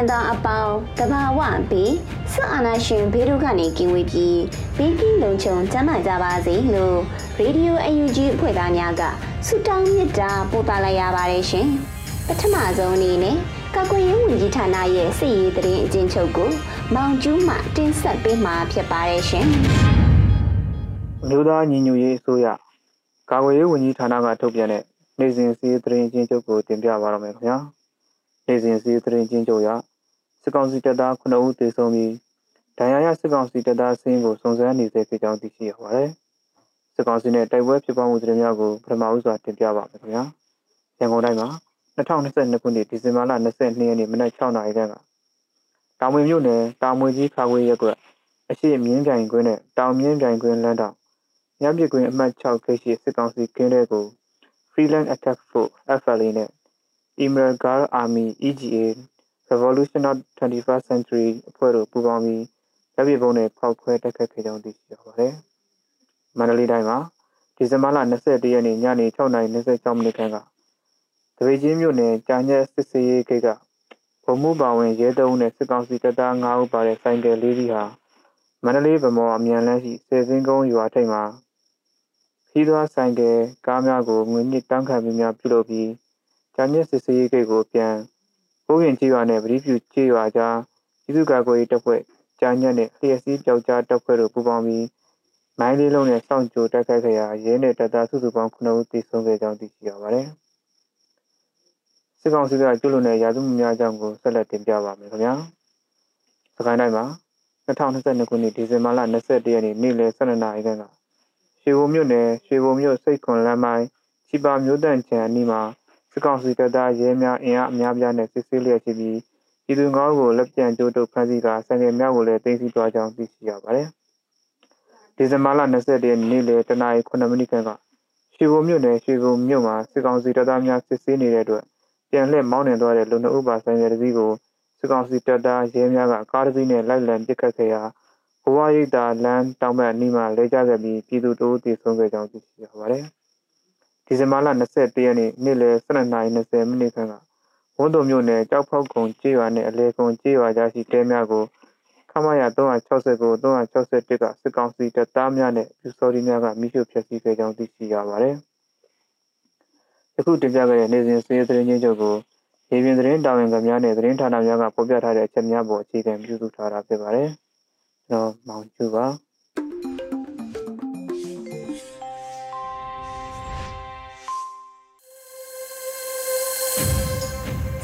င်ငံသူနိုင်ငံသားအပေါင်းတဘာဝပြီးစစ်အာဏာရှင်ဘေးဒုက္ခနေကင်းဝေးပြီးဘေးကင်းလုံခြုံကျန်းမာကြပါစေလို့ရေဒီယို UNG အဖွဲ့သားများကဆုတောင်းမေတ္တာပို့သလိုက်ရပါတယ်ရှင်ပထမဆုံးအနေနဲ့ကာကွယ်ရေးဝန်ကြီးဌာနရဲ့စစ်ရေးတရင်အကျဉ်းချုပ်ကိုမောင်ကျူးမှတင်ဆက်ပေးမှာဖြစ်ပါတယ်ရှင်မြို့သားညီညွတ်ရေးအစိုးရကာကွယ်ရေးဝန်ကြီးဌာနကထုတ်ပြန်တဲ့နိုင်စဉ်စီးတရင်ချင်းချုပ်ကိုတင်ပြပါရမယ်ခင်ဗျာနိုင်စဉ်စီးတရင်ချင်းချုပ်ရ စစ်ကောင်စီတပ်သား9ဦးသေဆုံးပြီးဒဏ်ရာရစစ်ကောင်စီတပ်သားစင်းကိုစုံစမ်းနေစေဖြစ်ကြောင်းသိရှိရပါတယ်စစ်ကောင်စီနဲ့တိုက်ပွဲဖြစ်ပွားမှုသတင်းများကိုပထမဦးစွာတင်ပြပါမယ်ခင်ဗျာရန်ကုန်တိုင်းမှာ2022ခုနှစ်ဒီဇင်ဘာလ22ရက်နေ့မနက်6နာရီခန့်ကတောင်မွေမြို့နယ်တောင်မွေကြီးခါခွေရက်ကွက်အရှိမြင်းပြိုင်ကွင်းနဲ့တောင်မြင်းပြိုင်ကွင်းလမ်းတောင်ညပြကွင်းအမှတ်6ခေရှိစစ်ကောင်စီကင်းတဲ့ကို Freeland Attack Force FLA နဲ့ Emerald Guard Army EGA Revolution of 21st Century အဖွဲ့တို့ပူးပေါင်းပြီးလက်ပြပုံနဲ့ဖောက်ခွဲတိုက်ခတ်ခဲ့ကြောင်းသိရှိရပါတယ်။မန္တလေးတိုင်းမှာဒီဇင်ဘာလ21ရက်နေ့ညနေ6:26မိနစ်ခန့်ကတပေချင်းမြို့နယ်ကြာညက်စစ်စေးရေးဂိတ်ကဗိုလ်မှူးပါဝင်ရဲတအုပ်နဲ့စစ်ကောင်စီတပ်သား9ဦးပါတဲ့ဆိုင်ကယ်လေးစီးဟာမန္တလေးဗမော်အမြန်လမ်းရှိစေစင်းကုန်းရွာထိပ်မှာခီးသွွားဆိုင်ကယ်ကားများကိုငွေညစ်တောင်းခံပြီးများပြုလုပ်ပြီးဂျာညစ်စစ်စေးရေးဂိတ်ကိုပြန် ဘိုးရင်ကြီးရွာနဲ့ပရိဖြူကြီးရွာကြားပြည်သူ့ကာကွယ်ရေးတပ်ဖွဲ့ဂျာညက်နဲ့လျှက်စီးပျောက်ကြားတပ်ဖွဲ့တို့ပူးပေါင်းပြီးမိုင်းလေးလုံးနဲ့စောင့်ကြိုတိုက်ခိုက်ခဲ့ရာရဲနဲ့တပ်သားစုစုပေါင်း9ဦးသေဆုံးခဲ့ကြောင်းသိရှိရပါတယ်။စစ်ကောင်စီကကျွလွန်တဲ့ရာဇဝတ်များကြောင့်ကိုဆက်လက်တင်ပြပါမယ်ခင်ဗျာ။စကိုင်းတိုင်းမှာ2022ခုနှစ်ဒီဇင်ဘာလ21ရက်နေ့နေ့လယ်12နာရီခန့်ကရွှေဘုံမြို့နယ်ရွှေဘုံမြို့စိတ်ခွန်လမ်းပိုင်းချီပါမြို့တန့်ချံအနီးမှာ စစ်ကောင်စီတပ်သားရဲများအင်အားအများပြားနဲ့စစ်ဆေးလျက်ရှိပြီးပြည်သူငေါကိုလက်ပြန်ကျိုးတုပ်ဖမ်းဆီးကဆိုင်ကယ်များကိုလည်းတင်စီသွားကြောင်းသိရှိရပါတယ်။ဒီဇင်ဘာလ20ရက်နေ့လယ်တနာရီ9မိနစ်ခန့်ကရွှေဘုံမြို့နယ်ရွှေဘုံမြို့မှာစစ်ကောင်စီတပ်သားများစစ်ဆေးနေတဲ့အတွက်ပြန်လှည့်မောင်းနှင်သွားတဲ့လူနှုတ်ဥပါဆိုင်ကယ်တစ်စီးကိုစစ်ကောင်စီတပ်သားရဲများကကားတစ်စီးနဲ့လိုက်လံပစ်ခတ်ခဲ့ရာဘဝရိပ်သာလမ်းတောင်ဘက်အနီးမှာလဲကျခဲ့ပြီးပြည်သူတို့တည်ဆုံးခဲ့ကြောင်းသိရှိရပါတယ်။ ဒီဇင်ဘာလ21ရက်နေ့နေ့လယ်12:20မိနစ်ခန့်ကဝန်တုံမြို့နယ်ကြောက်ဖောက်ကုံကျေးရွာနဲ့အလဲကုံကျေးရွာကြားရှိတဲများကိုခမရ369 361ကစစ်ကောင်စီတပ်သားများနဲ့ပြူစော်ဒီများကမိရှုဖျက်ဆီးခဲ့ကြောင်းသိရှိရပါတယ်။အခုတင်ပြခဲ့တဲ့နေစဉ်စည်သတင်းချင်းချုပ်ကိုရေပြင်သတင်းတာဝန်ခံများနဲ့သတင်းဌာနများကဖော်ပြထားတဲ့အချက်များပေါ်အခြေခံပြုစုထားတာဖြစ်ပါတယ်။ကျွန်တော်မောင်ကျူပါ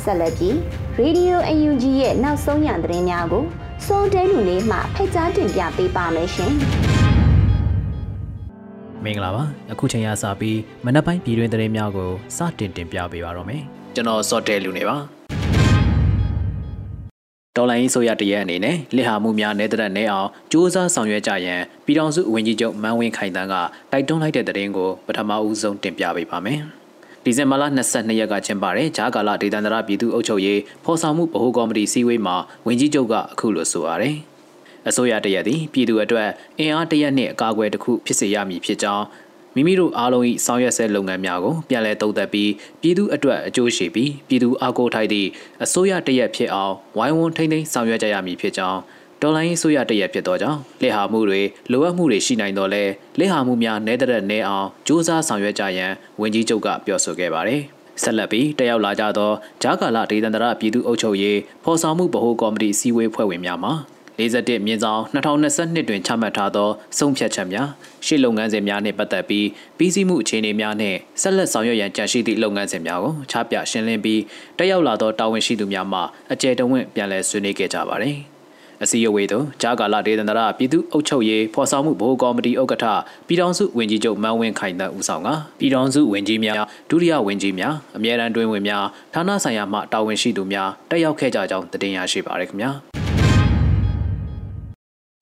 ဆက်လက်ပြီး Radio UNG ရဲ့နောက်ဆုံးရသတင်းများကိုစိုးတဲလူလေးမှဖိတ်ကြားတင်ပြပေးပါမယ်ရှင်မင်္ဂလာပါအခုချိန်ရစပြီးမနက်ပိုင်းပြည်တွင်သတင်းများကိုစတင်တင်ပြပေးပါတော့မယ်ကျွန်တော်စောတဲလူနေပါတော်လိုင်းဆိုရတရက်အနေနဲ့လစ်ဟာမှုများနယ်သက်နဲ့အောင်စူးစမ်းဆောင်ရွက်ကြရန်ပြည်ထောင်စုဝန်ကြီးချုပ်မန်းဝင်းခိုင်တန်းကတိုက်တွန်းလိုက်တဲ့သတင်းကိုပထမဦးဆုံးတင်ပြပေးပါမယ်။ ဒီဇင်ဘာလ22ရက်ကကျင်းပတဲ့ဂျာကာလာဒေသန္တရပြည်သူ့အုပ်ချုပ်ရေးဖော်ဆောင်မှုဗဟိုကော်မတီစည်းဝေးမှာဝန်ကြီးချုပ်ကအခုလိုဆိုပါတယ်။အစိုးရတရက်သည်ပြည်သူအတွက်အင်အားတရက်နှင့်အကာအကွယ်တစ်ခုဖြစ်စေရမည်ဖြစ်ကြောင်းမိမိတို့အားလုံး၏ဆောင်ရွက်ဆဲလုပ်ငန်းများကိုပြန်လည်သုံးသပ်ပြီးပြည်သူအတွက်အကျိုးရှိပြီးပြည်သူအားကိုးထိုက်သည့်အစိုးရတရက်ဖြစ်အောင်ဝိုင်းဝန်းထိန်းသိမ်းဆောင်ရွက်ကြရမည်ဖြစ်ကြောင်း ဒေါ်လာရင်းဆိုရတရက်ဖြစ်သောကြောင့်လက်ဟာမှုတွေလိုအပ်မှုတွေရှိနိုင်တော့လဲလက်ဟာမှုများနဲတဲ့နဲအောင်စ조사ဆောင်ရွက်ကြရန်ဝန်ကြီးချုပ်ကပြောဆိုခဲ့ပါတယ်ဆက်လက်ပြီးတက်ရောက်လာကြသောဂျာကာလာဒေသန္တရပြည်သူ့အုပ်ချုပ်ရေးဖော်ဆောင်မှုဗဟိုကော်မတီစည်းဝေးဖွဲ့ဝင်များမှ41မြင်းဆောင်2022တွင်ချမှတ်ထားသောဆုံးဖြတ်ချက်များရှေ့လုပ်ငန်းစဉ်များနှင့်ပတ်သက်ပြီးပြီးစီးမှုအခြေအနေများနှင့်ဆက်လက်ဆောင်ရွက်ရန်ကြံရှိသည့်လုပ်ငန်းစဉ်များကိုချပြရှင်းလင်းပြီးတက်ရောက်လာသောတာဝန်ရှိသူများမှအကြံတဝင့်ပြန်လည်ဆွေးနွေးခဲ့ကြပါသည် အစည်းအဝေးသို့ဂျာကာလာဒေသန္တရပြည်သူ့အုပ်ချုပ်ရေးဖော်ဆောင်မှုဗဟိုကော်မတီဥက္ကဋ္ဌပြည်ထောင်စုဝန်ကြီးချုပ်မန်းဝင်းခိုင်တန်းဦးဆောင်ကပြည်ထောင်စုဝန်ကြီးများဒုတိယဝန်ကြီးများအမြဲတမ်းတွင်ဝင်များဌာနဆိုင်ရာမှတာဝန်ရှိသူများတက်ရောက်ခဲ့ကြကြောင်းတင်ပြရရှိပါရခင်ဗျာ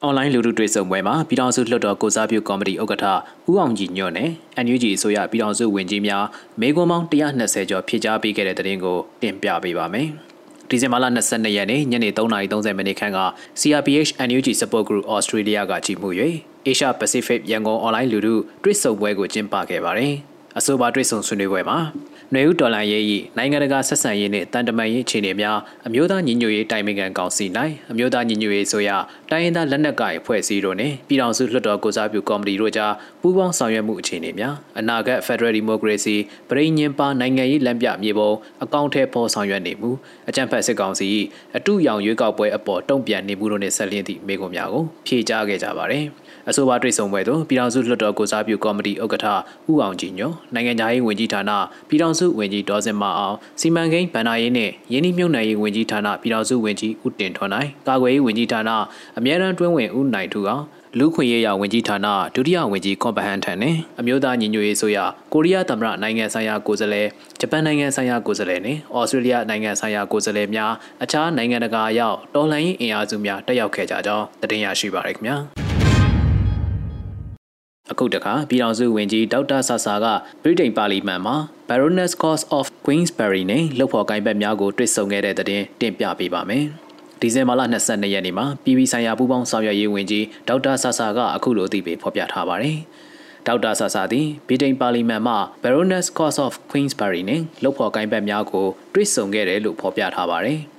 အွန်လိုင်းလူထုတွေ့ဆုံပွဲမှာပြည်ထောင်စုလွှတ်တော်ကိုစားပြုကော်မတီဥက္ကဋ္ဌဦးအောင်ကြည်ညွန့်နဲ့ NUG အစိုးရပြည်ထောင်စုဝန်ကြီးများမေကွန်ပေါင်း120ကျော်ဖြည့်ကြားပေးခဲ့တဲ့တဲ့တင်ကိုတင်ပြပေးပါမယ်။ ဒီဇင်ဘာလ22ရက်နေ့ညနေ3:30မိနစ်ခန့်က CRPH NUG Support Group Australia ကကြီးမှု၍ Asia Pacific ရန်ကုန်အွန်လိုင်းလူထုတွေ့ဆုံပွဲကိုကျင်းပခဲ့ပါတယ်။အဆိုပါတွေ့ဆုံဆွေးနွေးပွဲမှာ နွေဦးဒေါ်လာရေး၏နိုင်ငံတကာဆက်ဆံရေးနှင့်တန်တမာရေးအခြေအနေများအမျိုးသားညီညွတ်ရေးတိုင်ပင်ခံကောင်စီ၌အမျိုးသားညီညွတ်ရေးဆိုရတိုင်းရင်းသားလက်နက်ကိုင်ဖွဲ့စည်းတို့နှင့်ပြည်ထောင်စုလွှတ်တော်ကိုစားပြုကော်မတီတို့ကြားပူးပေါင်းဆောင်ရွက်မှုအခြေအနေများအနာဂတ် Federal Democracy ပြည်ညင်ပါနိုင်ငံရေးလမ်းပြမြေပုံအကောင့်ထဲပေါ်ဆောင်ရွက်နေမှုအကြံဖက်စစ်ကောင်စီ၏အတူရောင်ရွေးကောက်ပွဲအပေါ်တုံ့ပြန်နေမှုတို့နှင့်ဆက်လျင်းသည့်မိကွန်များကိုဖြေကြားခဲ့ကြပါသည်။ အဆိုပါတွေ့ဆုံပွဲသို့ပြည်ထောင်စုလွှတ်တော်ကိုစားပြုကော်မတီဥက္ကဋ္ဌဦးအောင်ကြည်ညွန့်နိုင်ငံသားရေးဝန်ကြီးဌာနပြည်ထောင်စုဝန်ကြီးဒေါ်စင်မအောင်စီမံကိန်းဗဏ္ဍာရေးနှင့်ယင်းနှမြုပ်နယ်ရေးဝန်ကြီးဌာနပြည်ထောင်စုဝန်ကြီးဦးတင်ထွန်းနိုင်ကာကွယ်ရေးဝန်ကြီးဌာနအမြဲတမ်းတွင်းဝင်ဦးနိုင်ထူအောင်လူခွင့်ရေးရာဝန်ကြီးဌာနဒုတိယဝန်ကြီးကွန်ပဟန်ထန်နဲ့အမျိုးသားညီညွတ်ရေးဆိုရကိုရီးယားသမ္မတနိုင်ငံဆိုင်ရာကိုယ်စားလှယ်ဂျပန်နိုင်ငံဆိုင်ရာကိုယ်စားလှယ်နဲ့ဩစတြေးလျနိုင်ငံဆိုင်ရာကိုယ်စားလှယ်များအခြားနိုင်ငံတကာရောက်တော်လှန်ရေးအင်အားစုများတက်ရောက်ခဲ့ကြကြောင်းတင်ပြရရှိပါရခင်ဗျာ အခုတခါပြည်တော်စုဝင်ကြီးဒေါက်တာဆာဆာကဗြိတိန်ပါလီမန်မှာ Baroness Cause of Queensberry နဲ့လှုပ်ဖော်ကိုင်းဘက်များကိုတွေ့ဆုံခဲ့တဲ့တဲ့တင်တင်ပြပေးပါမယ်။ဒီဇင်ဘာလ22ရက်နေ့မှာပြည်ပဆိုင်ရာပူးပေါင်းဆောင်ရွက်ရေးဝန်ကြီးဒေါက်တာဆာဆာကအခုလိုအသိပေးဖော်ပြထားပါတယ်။ဒေါက်တာဆာဆာသည်ဗြိတိန်ပါလီမန်မှ Baroness Cause of Queensberry နဲ့လှုပ်ဖော်ကိုင်းဘက်များကိုတွေ့ဆုံခဲ့တယ်လို့ဖော်ပြထားပါတယ်။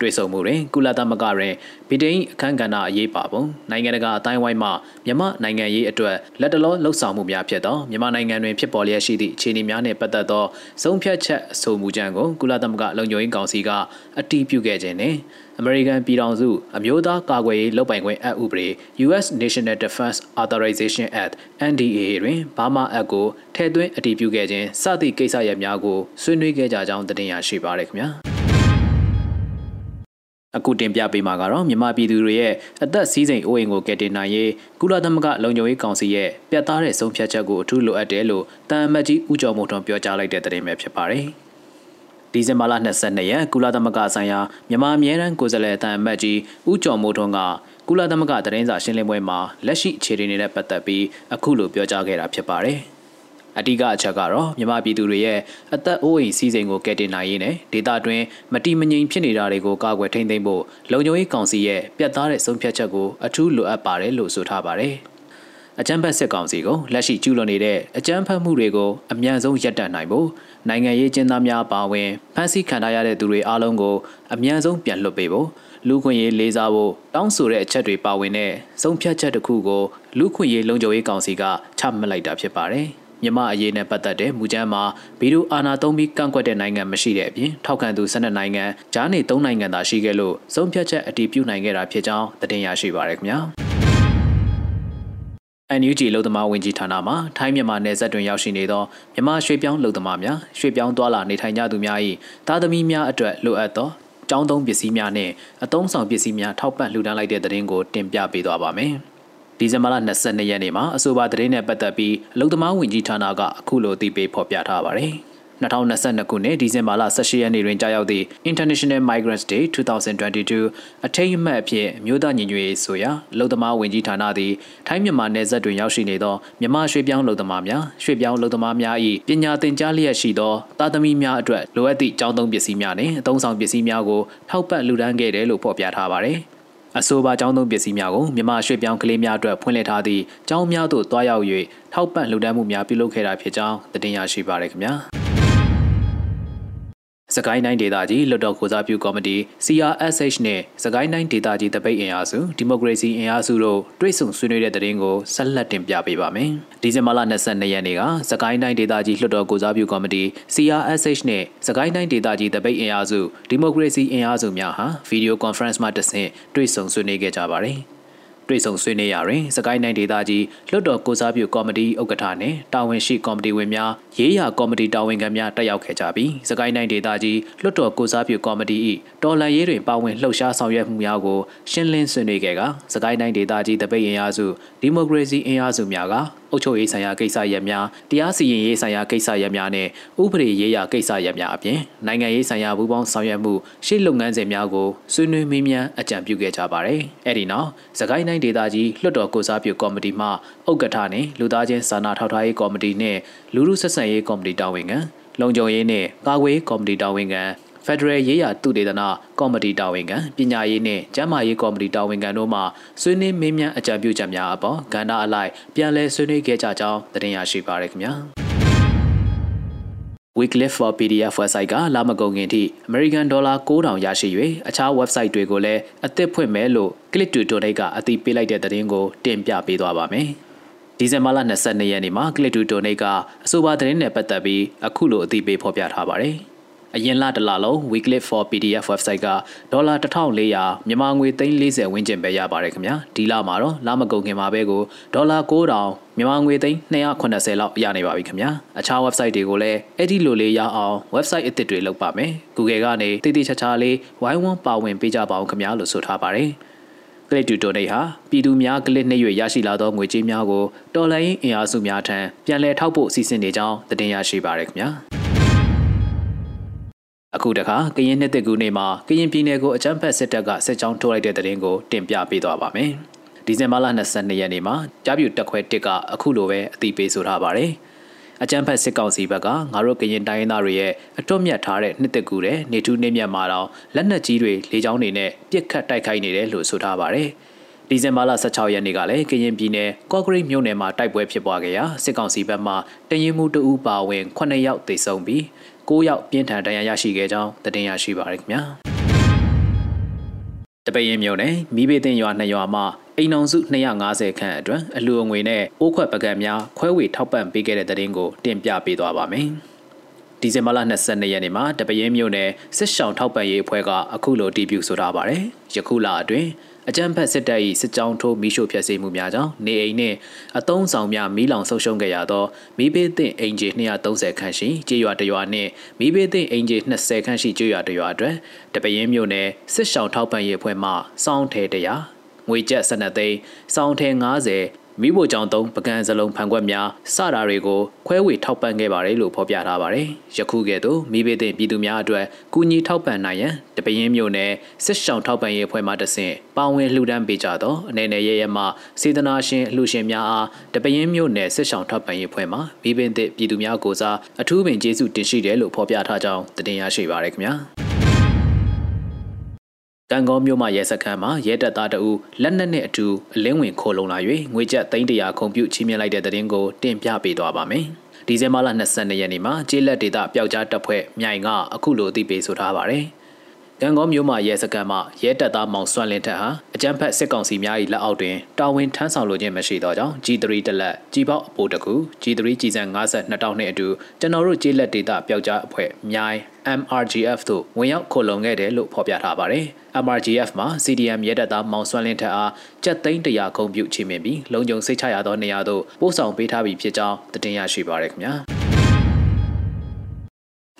တွေ့ဆုံမှုတွင်ကုလသမဂ္ဂတွင်ဗြိတိန်အခမ်းကဏ္ဍအရေးပါပုံနိုင်ငံတကာအတိုင်းဝိုင်းမှမြန်မာနိုင်ငံရေးအတွက်လက်တလောလှုပ်ဆောင်မှုများဖြစ်သောမြန်မာနိုင်ငံတွင်ဖြစ်ပေါ်လျက်ရှိသည့်အခြေအနေများနှင့်ပတ်သက်သောဆုံးဖြတ်ချက်အဆိုမူကြမ်းကိုကုလသမဂ္ဂလုံခြုံရေးကောင်စီကအတည်ပြုခဲ့ခြင်းနှင့်အမေရိကန်ပြည်ထောင်စုအမျိုးသားကာကွယ်ရေးလုပ်ပိုင်ခွင့်အက်ဥပဒေ US National Defense Authorization Act NDAA တွင်ဘာမာအက်ကိုထည့်သွင်းအတည်ပြုခဲ့ခြင်းစသည့်ကိစ္စရပ်များကိုဆွေးနွေးခဲ့ကြကြောင်းတင်ပြရရှိပါရခင်ဗျာ။ အခုတင်ပြပေးမှာကတော့မြန်မာပြည်သူတွေရဲ့အသက်စီးစိမ်အိုးအိမ်ကိုကယ်တင်နိုင်ရေးကုလသမဂ္ဂလုံခြုံရေးကောင်စီရဲ့ပြတ်သားတဲ့ဆုံးဖြတ်ချက်ကိုအထူးလိုအပ်တယ်လို့တန်အမတ်ကြီးဦးကျော်မိုးထွန်းပြောကြားလိုက်တဲ့သတင်းပဲဖြစ်ပါတယ်။ဒီဇင်ဘာလ22ရက်ကုလသမဂ္ဂဆိုင်ရာမြန်မာအမြဲတမ်းကိုယ်စားလှယ်တန်အမတ်ကြီးဦးကျော်မိုးထွန်းကကုလသမဂ္ဂသတင်းစာရှင်းလင်းပွဲမှာလက်ရှိအခြေအနေနဲ့ပတ်သက်ပြီးအခုလိုပြောကြားခဲ့တာဖြစ်ပါတယ်။ အဓိကအချက်ကတော့မြန်မာပြည်သူတွေရဲ့အသက်အိုးအိမ်စီးစိမ်ကိုကယ်တင်နိုင်ရေးနဲ့ဒေသတွင်းမတိမငြိမ်ဖြစ်နေတာတွေကိုကာကွယ်ထိန်းသိမ်းဖို့လုံခြုံရေးကောင်စီရဲ့ပြတ်သားတဲ့ဆုံးဖြတ်ချက်ကိုအထူးလိုအပ်ပါတယ်လို့ဆိုထားပါတယ်။အကြမ်းဖက်စစ်ကောင်စီကိုလက်ရှိကျူးလွန်နေတဲ့အကြမ်းဖက်မှုတွေကိုအမြန်ဆုံးရပ်တန့်နိုင်ဖို့နိုင်ငံရေးကျင်းသားများပါဝင်ဖမ်းဆီးခံထားရတဲ့သူတွေအားလုံးကိုအမြန်ဆုံးပြန်လွှတ်ပေးဖို့လူခွင့်ရေးလေးစားဖို့တောင်းဆိုတဲ့အချက်တွေပါဝင်တဲ့ဆုံးဖြတ်ချက်တစ်ခုကိုလူခွင့်ရေးလုံခြုံရေးကောင်စီကချမှတ်လိုက်တာဖြစ်ပါတယ်။ မြမအရေးနဲ့ပတ်သက်တဲ့မူကြမ်းမှာဗီဒိုအာနာသုံးပြီးကန့်ကွက်တဲ့နိုင်ငံမရှိတဲ့အပြင်ထောက်ခံသူ12နိုင်ငံဂျားနေ3နိုင်ငံသာရှိခဲ့လို့ဆုံးဖြတ်ချက်အတည်ပြုနိုင်ခဲ့တာဖြစ်ကြောင်းသတင်းရရှိပါရခင်ဗျာ။ NUG လုံသမားဝင်ကြီးဌာနမှထိုင်းမြန်မာနယ်စပ်တွင်ရောက်ရှိနေသောမြန်မာရွှေပြောင်းလုံသမားများရွှေပြောင်းသွားလာနေထိုင်ကြသူများ၏သားသမီးများအတွက်လိုအပ်သောကျောင်းသုံးပစ္စည်းများနှင့်အသုံးဆောင်ပစ္စည်းများထောက်ပံ့လှူဒါန်းလိုက်တဲ့သတင်းကိုတင်ပြပေးသွားပါမယ်။ ဒီဇင်ဘာလ22ရက်နေ့မှာအဆိုပါသတင်းနဲ့ပတ်သက်ပြီးအလုံသမားဝင်ကြီးဌာနကအခုလိုသိပေးဖော်ပြထားပါတယ်။2022ခုနှစ်ဒီဇင်ဘာလ18ရက်နေ့တွင်ကြာရောက်သည့် International Migrants Day 2022အထိမ်းအမှတ်အဖြစ်မြို့သားညီညွတ်ရေးဆိုရာလုံသမားဝင်ကြီးဌာနသည်ထိုင်းမြန်မာနယ်စပ်တွင်ရောက်ရှိနေသောမြန်မာရွှေပြောင်းလုံသမားများရွှေပြောင်းလုံသမားများ၏ပညာသင်ကြားလျက်ရှိသောသားသမီးများအတွက်လိုအပ်သည့်ကျောင်းသုံးပစ္စည်းများနှင့်အသုံးဆောင်ပစ္စည်းများကိုထောက်ပံ့လှူဒါန်းခဲ့တယ်လို့ဖော်ပြထားပါသည်။ အဆိုပါကျောင်းသုံးပစ္စည်းများကိုမြန်မာရွှေပြောင်းကလေးများအတွက်ဖွင့်လှစ်ထားသည့်ကျောင်းများသို့တွားရောက်၍ထောက်ပံ့လှူဒါန်းမှုများပြုလုပ်ခဲ့တာဖြစ်ကြောင်းသတင်းရရှိပါရခင်ဗျာ စကိုင်းတိုင်းဒေသကြီးလွတ်တော်ကိုစားပြုကော်မတီ CRSH နဲ့စကိုင်းတိုင်းဒေသကြီးတပိတ်အင်အားစုဒီမိုကရေစီအင်အားစုတို့တွဲဆုံဆွေးနွေးတဲ့တဲ့ရင်ကိုဆက်လက်တင်ပြပေးပါမယ်။ဒီဇင်ဘာလ22ရက်နေ့ကစကိုင်းတိုင်းဒေသကြီးလွတ်တော်ကိုစားပြုကော်မတီ CRSH နဲ့စကိုင်းတိုင်းဒေသကြီးတပိတ်အင်အားစုဒီမိုကရေစီအင်အားစုများဟာဗီဒီယိုကွန်ဖရင့်မှာတဆင့်တွဲဆုံဆွေးနွေးခဲ့ကြပါတယ်။ တွေ့ဆုံဆွေးနွေးရာတွင်စကိုင်းနိုင်ဒေသကြီးလွတ်တော်ကိုစားပြုကော်မတီဥက္ကဋ္ဌနှင့်တာဝန်ရှိကော်မတီဝင်များရေးရာကော်မတီတာဝန်ခံများတက်ရောက်ခဲ့ကြပြီးစကိုင်းနိုင်ဒေသကြီးလွတ်တော်ကိုစားပြုကော်မတီ၏တော်လှန်ရေးတွင်ပါဝင်လှုပ်ရှားဆောင်ရွက်မှုများကိုရှင်းလင်းဆွေးနွေးခဲ့ကစကိုင်းနိုင်ဒေသကြီးတပိတ်ရင်အားစုဒီမိုကရေစီအင်အားစုများက အုပ်ချုပ်ရေးဆိုင်ရာကိစ္စရပ်များတရားစီရင်ရေးဆိုင်ရာကိစ္စရပ်များနဲ့ဥပဒေရေးရာကိစ္စရပ်များအပြင်နိုင်ငံရေးဆိုင်ရာပူးပေါင်းဆောင်ရွက်မှုရှေ့လုပ်ငန်းစဉ်များကိုဆွေးနွေးမေးမြန်းအကြံပြုခဲ့ကြပါတယ်။အဲဒီနောက်စကိုင်းတိုင်းဒေသကြီးလွှတ်တော်ကိုစားပြုကော်မတီမှဥက္ကဋ္ဌနဲ့လူသားချင်းစာနာထောက်ထားရေးကော်မတီနဲ့လူမှုဆက်ဆံရေးကော်မတီတာဝန်ခံလုံခြုံရေးနဲ့ကာကွယ်ကော်မတီတာဝန်ခံ ဖက်ဒရယ်ရေးရာသူတေသနာကော်မတီတာဝန်ခံပညာရေးနှင့်ကျန်းမာရေးကော်မတီတာဝန်ခံတို့မှဆွေးနွေးမေးမြန်းအကြံပြုချက်များအပေါ်ကဏ္ဍအလိုက်ပြန်လည်ဆွေးနွေးခဲ့ကြကြောင်းတင်ရရှိပါရခင်ဗျာ Wycliffe for PDF website ကလာမကုန်ခင်ထိ American Dollar 9000ရရှိ၍အခြား website တွေကိုလည်းအသစ်ဖွင့်မယ်လို့ Click to Donate ကအသိပေးလိုက်တဲ့သတင်းကိုတင်ပြပေးသွားပါမယ်။ဒီဇင်ဘာလ22ရက်နေ့မှာ Click to Donate ကအဆိုပါသတင်းနဲ့ပတ်သက်ပြီးအခုလိုအသိပေးဖော်ပြထားပါတယ်။ အရင်လတစ်လလုံး weekly for pdf website ကဒေါ်လာ1400မြန်မာငွေ340ဝန်းကျင်ပဲရပါတယ်ခင်ဗျာဒီလမှာတော့လမကုန်ခင်မှာပဲကိုဒေါ်လာ9000မြန်မာငွေသိန်း280လောက်ရနေပါပြီခင်ဗျာအခြား website တွေကိုလည်းအဲ့ဒီလိုလေးရအောင် website အသစ်တွေလုပ်ပါမယ် Google ကနေတိတိကျကျလေးဝိုင်းဝန်းပါဝင်ပေးကြပါအောင်ခင်ဗျာလို့ဆိုထားပါတယ် Click to Donate ဟာပြည်သူများ click နှိပ်၍ရရှိလာသောငွေကြေးများကိုတော်လိုင်းအင်အားစုများထံပြန်လည်ထောက်ပို့အစီအစဉ်တွေကြောင်းတင်ရရှိပါရခင်ဗျာ အခုတခါကရင်နှစ်သက်ကူနေမှာကရင်ပြည်နယ်ကိုအကြမ်းဖက်စစ်တပ်ကစစ်ကြောင်းထိုးလိုက်တဲ့တဲ့ရင်ကိုတင်ပြပေးသွားပါမယ်။ဒီဇင်ဘာလ22ရက်နေ့မှာကြားပြူတက်ခွဲတစ်ကအခုလိုပဲအသိပေးဆိုထားပါတယ်။အကြမ်းဖက်စစ်ကောင်စီဘက်ကငါတို့ကရင်တိုင်းသားတွေရဲ့အထွတ်မြတ်ထားတဲ့နှစ်သက်ကူတဲ့နေထူးနေမြတ်မှာတော့လက်နက်ကြီးတွေလေကြောင်းတွေနဲ့ပြစ်ခတ်တိုက်ခိုက်နေတယ်လို့ဆိုထားပါတယ်။ ဒီဇင်ဘာလ16ရက်နေ့ကလည်းကရင်ပြည်နယ်ကော့ဂရိတ်မြို့နယ်မှာတိုက်ပွဲဖြစ်ပွားခဲ့ရာစစ်ကောင်စီဘက်မှတရင်မှုတအူးပါဝင်9ယောက်သေဆုံးပြီး9ယောက်ပြင်းထန်ဒဏ်ရာရရှိခဲ့ကြောင်းသတင်းရရှိပါရခင်ဗျာတပရင်မြို့နယ်မိဘတင်ရွာနှစ်ရွာမှာအိမ်အောင်စု250ခန့်အတွင်းအလူအငွေနဲ့အိုးခွက်ပကံများခွဲဝေထောက်ပံ့ပေးခဲ့တဲ့သတင်းကိုတင်ပြပေးသွားပါမယ်ဒီဇင်ဘာလ22ရက်နေ့မှာတပရင်မြို့နယ်စစ်ဆောင်ထောက်ပံ့ရေးအဖွဲ့ကအခုလိုတီးပြူဆိုထားပါတယ်ယခုလအတွင်း အကြမ်းဖက်စစ်တပ်၏စစ်ကြောင်းထိုးမီးရှို့ဖျက်ဆီးမှုများကြောင့်နေအိမ်နှင့်အတုံးဆောင်များမီးလောင်ဆုံးရှုံးခဲ့ရသောမီးဘေးသင့်အိမ်ခြေ230ခန့်ရှိကြေးရွာတရွာနှင့်မီးဘေးသင့်အိမ်ခြေ20ခန့်ရှိကြေးရွာတရွာအတွက်တပင်းမြို့နယ်စစ်ဆောင်ထောက်ပံ့ရေးအဖွဲ့မှစောင်းထဲတရာငွေကျပ်12သိန်းစောင်းထဲ90 မိဖို့ကြောင့်သုံးပကံစလုံးဖန်ခွက်များစတာတွေကိုခွဲဝေထောက်ပံ့ခဲ့ပါတယ်လို့ဖော်ပြထားပါတယ်။ယခုကဲ့သို့မိဘတဲ့ပြည်သူများအတွက်ကူညီထောက်ပံ့နိုင်ရန်တပင်းမျိုးနဲ့စစ်ဆောင်ထောက်ပံ့ရေးအဖွဲ့မှတဆင့်ပါဝင်လှူဒန်းပေးကြသောအနေနဲ့ရရမှစေတနာရှင်အလှူရှင်များအားတပင်းမျိုးနဲ့စစ်ဆောင်ထောက်ပံ့ရေးအဖွဲ့မှမိဘတဲ့ပြည်သူများကိုစားအထူးပင်ကျေးဇူးတင်ရှိတယ်လို့ဖော်ပြထားကြောင်းတင်ရရှိပါရခင်ဗျာ။ ကံကောမြို့မှရဲစခန်းမှာရဲတပ်သားတအူလက်နက်နဲ့အတူအလင်းဝင်ခိုးလုံလာ၍ငွေကျပ်300ခုံပြုချီးမြှင့်လိုက်တဲ့တဲ့တင်ကိုတင်ပြပေးသွားပါမယ်။ဒီဇင်ဘာလ22ရက်နေ့မှာကျေးလက်ဒေသပျောက်ကြားတပ်ဖွဲ့မြိုင်ကအခုလိုအသိပေးဆိုထားပါတ ယ်။ရန်ကုန်မြို့မှာရဲစခန်းမှရဲတပ်သားမောင်စွန့်လင်းထက်ဟာအကြမ်းဖက်စစ်ကောင်စီများ၏လက်အောက်တွင်တာဝန်ထမ်းဆောင်လိုခြင်းမရှိသောကြောင့် G3 တလက်ကြီးပေါက်အပိုတကူ G3 ကြီးစံ52,000နှင့်အတူကျွန်တော်တို့ကျေးလက်ဒေတာပျောက်ကြားအဖွဲ့မြိုင် MRGF တို့ဝင်ရောက်ခိုလုံခဲ့တယ်လို့ဖော်ပြထားပါတယ်။ MRGF မှာ CDM ရဲတပ်သားမောင်စွမ်းလင်းထက်အားကြက်သိန်းတရာခုံပြုချီးမြှင့်ပြီးလုံခြုံစိတ်ချရသောနေရာသို့ပို့ဆောင်ပေးထားပြီးဖြစ်ကြောင်းတင်ပြရရှိပါရခင်ဗျာ။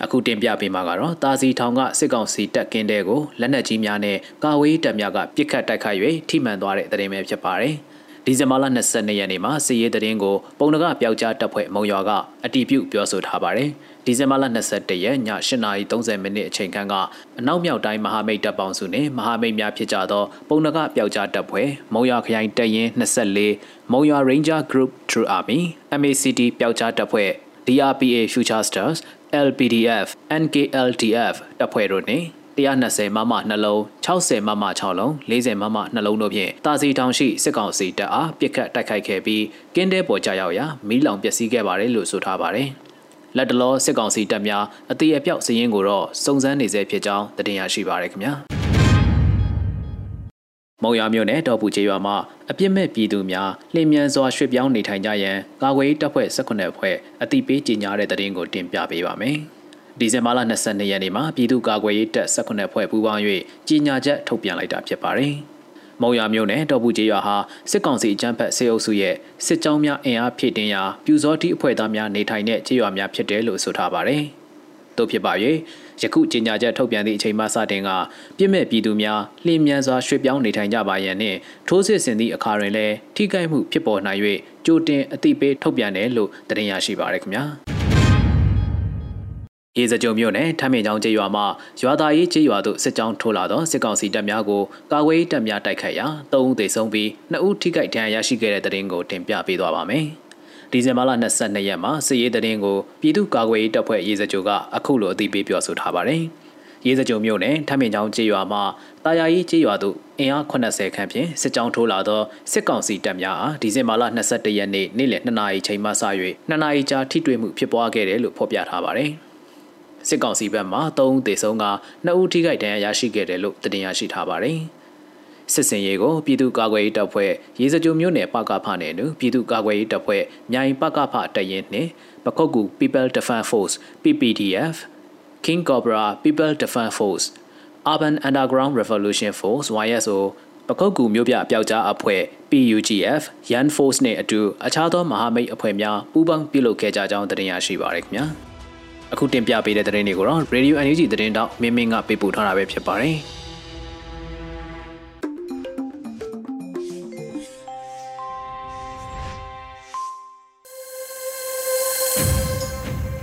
အခုတင်ပြပေးမှာကတော့တာစီထောင်ကစစ်ကောင်စီတပ်ကင်းတဲ့ကိုလက်နက်ကြီးများနဲ့ကာဝေးတပ်များကပစ်ခတ်တိုက်ခိုက်၍ထိမှန်သွားတဲ့တဲ့ရင်ပဲဖြစ်ပါတယ်။ဒီဇင်ဘာလ22ရက်နေ့မှာစစ်ရေးသတင်းကိုပုံနကပျောက်ကြားတပ်ဖွဲ့မုံရွာကအတီးပြုတ်ပြောဆိုထားပါတယ်။ဒီဇင်ဘာလ22ရက်ည8:30မိနစ်အချိန်ခန့်ကအနောက်မြောက်တိုင်းမဟာမိတ်တပ်ပေါင်းစုနဲ့မဟာမိတ်များဖြစ်ကြသောပုံနကပျောက်ကြားတပ်ဖွဲ့မုံရွာခရိုင်တပ်ရင်း24မုံရွာ Ranger Group True Army MACD ပျောက်ကြားတပ်ဖွဲ့ DRPA Future Stars LPDF NKLTF တပ်ဖွဲ့တို့နှင့်120မမနှလုံး60မမ6လုံး40မမနှလုံးတို့ဖြင့်တာစီတောင်ရှိစစ်ကောင်စီတပ်အားပစ်ခတ်တိုက်ခိုက်ခဲ့ပြီးကင်းတဲပေါ်ကြရောက်ရာမီးလောင်ပျက်စီးခဲ့ပါတယ်လို့ဆိုထားပါတယ်။လက်တလောစစ်ကောင်စီတပ်များအသေးအပြောက်စည်ရင်ကိုတော့စုံစမ်းနေဆဲဖြစ်ကြောင်းတင်ရရှိပါရခင်ဗျာ မုံရမြို့နယ်တော်ပူကျေးရွာမှာအပြစ်မဲ့ပြည်သူများလျင်မြန်စွာရွှေ့ပြောင်းနေထိုင်ကြရန်ကာကွယ်တပ်ဖွဲ့18ဖွဲ့အတိပေးကြီးညာတဲ့တရင်ကိုတင်ပြပေးပါမယ်။ဒီဇင်ဘာလ22ရက်နေ့မှာပြည်သူ့ကာကွယ်ရေးတပ်18ဖွဲ့ပူးပေါင်း၍ကြီးညာချက်ထုတ်ပြန်လိုက်တာဖြစ်ပါတယ်။မုံရမြို့နယ်တော်ပူကျေးရွာဟာစစ်ကောင်စီအကြမ်းဖက်ဆေးအုပ်စုရဲ့စစ်ကြောင်းများအင်အားဖြည့်တင်းရာပြူစောတိအဖွဲ့သားများနေထိုင်တဲ့ကျေးရွာများဖြစ်တယ်လို့ဆိုထားပါတယ်။ တို့ဖြစ်ပါ၍ယခုကြေညာချက်ထုတ်ပြန်သည့်အချိန်မှစတင်ကပြစ်မဲ့ပြည်သူများလျင်မြန်စွာရွှေ့ပြောင်းနေထိုင်ကြပါရန်နှင့်ထိုးစစ်ဆင်သည့်အခါတွင်လည်းထိခိုက်မှုဖြစ်ပေါ်နိုင်၍ကြိုတင်အသိပေးထုတ်ပြန်တယ်လို့တင်ရရှိပါရခင်ဗျာရေစကြုံမြို့နယ်ထမ်းမြင့်ချောင်းကျေးရွာမှာရွာသားရေးကျေးရွာသို့စစ်ကြောင်းထိုးလာသောစစ်ကောင်စီတပ်များကိုကာကွယ်တပ်များတိုက်ခိုက်ရာ၃ဦးသေဆုံးပြီး၂ဦးထိခိုက်ဒဏ်ရာရရှိခဲ့တဲ့တဲ့တင်ကိုတင်ပြပေးသွားပါမယ်။ ဒီဇင်ဘာလ22ရက်မှာစစ်ရေးသတင်းကိုပြည်သူ့ကာကွယ်ရေးတပ်ဖွဲ့ရေးစကြိုကအခုလိုအသိပေးပြောဆိုထားပါတယ်။ရေးစကြိုမြို့နယ်ထမ်းမြင့်ချောင်းကျေးရွာမှာတာယာကြီးကျေးရွာသို့အင်အား80ခန့်ဖြင့်စစ်ကြောင်းထိုးလာသောစစ်ကောင်စီတပ်များအားဒီဇင်ဘာလ22ရက်နေ့နေ့လယ်2နာရီချိန်မှစ၍2နာရီကြာထိတွေ့မှုဖြစ်ပွားခဲ့တယ်လို့ဖော်ပြထားပါတယ်။စစ်ကောင်စီဘက်မှ3ဦးသေဆုံးက2ဦးထိခိုက်ဒဏ်ရာရရှိခဲ့တယ်လို့တင်ရရှိထားပါတယ်။ စစ်စင်ရေးကိုပြည်သူ့ကာကွယ်ရေးတပ်ဖွဲ့ရေစကြိုမြို့နယ်ပကဖနဲ့နုပြည်သူ့ကာကွယ်ရေးတပ်ဖွဲ့မြိုင်ပကဖတရင်နှင့်ပခုတ်ကူ People Defense Force PPDF King Cobra People Defense Force Urban Underground Revolution Force YSO ပခုတ်ကူမြို့ပြပျောက်ကြားအဖွဲ့ PUGF Yan Force နဲ့အတူအခြားသောမဟာမိတ်အဖွဲ့များပူးပေါင်းပြုလုပ်ခဲ့ကြကြောင်းတင်ရရှိပါရခင်ဗျာအခုတင်ပြပေးတဲ့သတင်းတွေကိုတော့ Radio NUG သတင်းတောက်မင်းမင်းကပေးပို့ထားတာပဲဖြစ်ပါတယ်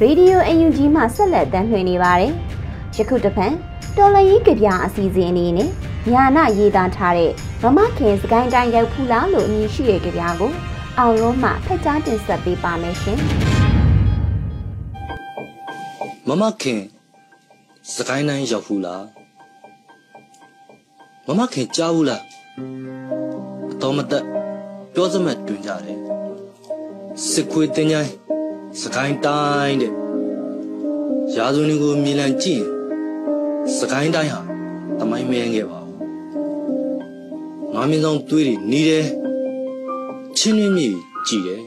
ရေဒီယို UNG မှဆက်လက်တမ်းလှည့်နေပါတယ်။ယခုတစ်ဖန်တော်လရေးကြပြအစီအစဉ်အနေနဲ့ညာနာရေးသားထားတဲ့မမခင်စကိုင်းတိုင်းရောက်ဖူးလားလို့အမည်ရှိတဲ့ကြပြကိုအောင်လုံးမှဖက်ကြားတင်ဆက်ပေးပါမယ်ရှင်။မမခင်စကိုင်းတိုင်းရောက်ဖူးလားမမခင်ကြားဘူးလားအတော်မတက်ပြောစမဲ့တွင်ကြတယ်စစ်ခွေးတင်းချိုင်း စကိုင်းတိုင်းတဲ့ရာဇဝင်ကိုမြင်လန်ကြည့်စကိုင်းတိုင်းဟာတမိုင်းမဲငယ်ပါဘူးငါမင်းဆောင်သွေးတွေနီးတယ်ချင်းရင်းမြေကြည့်တယ်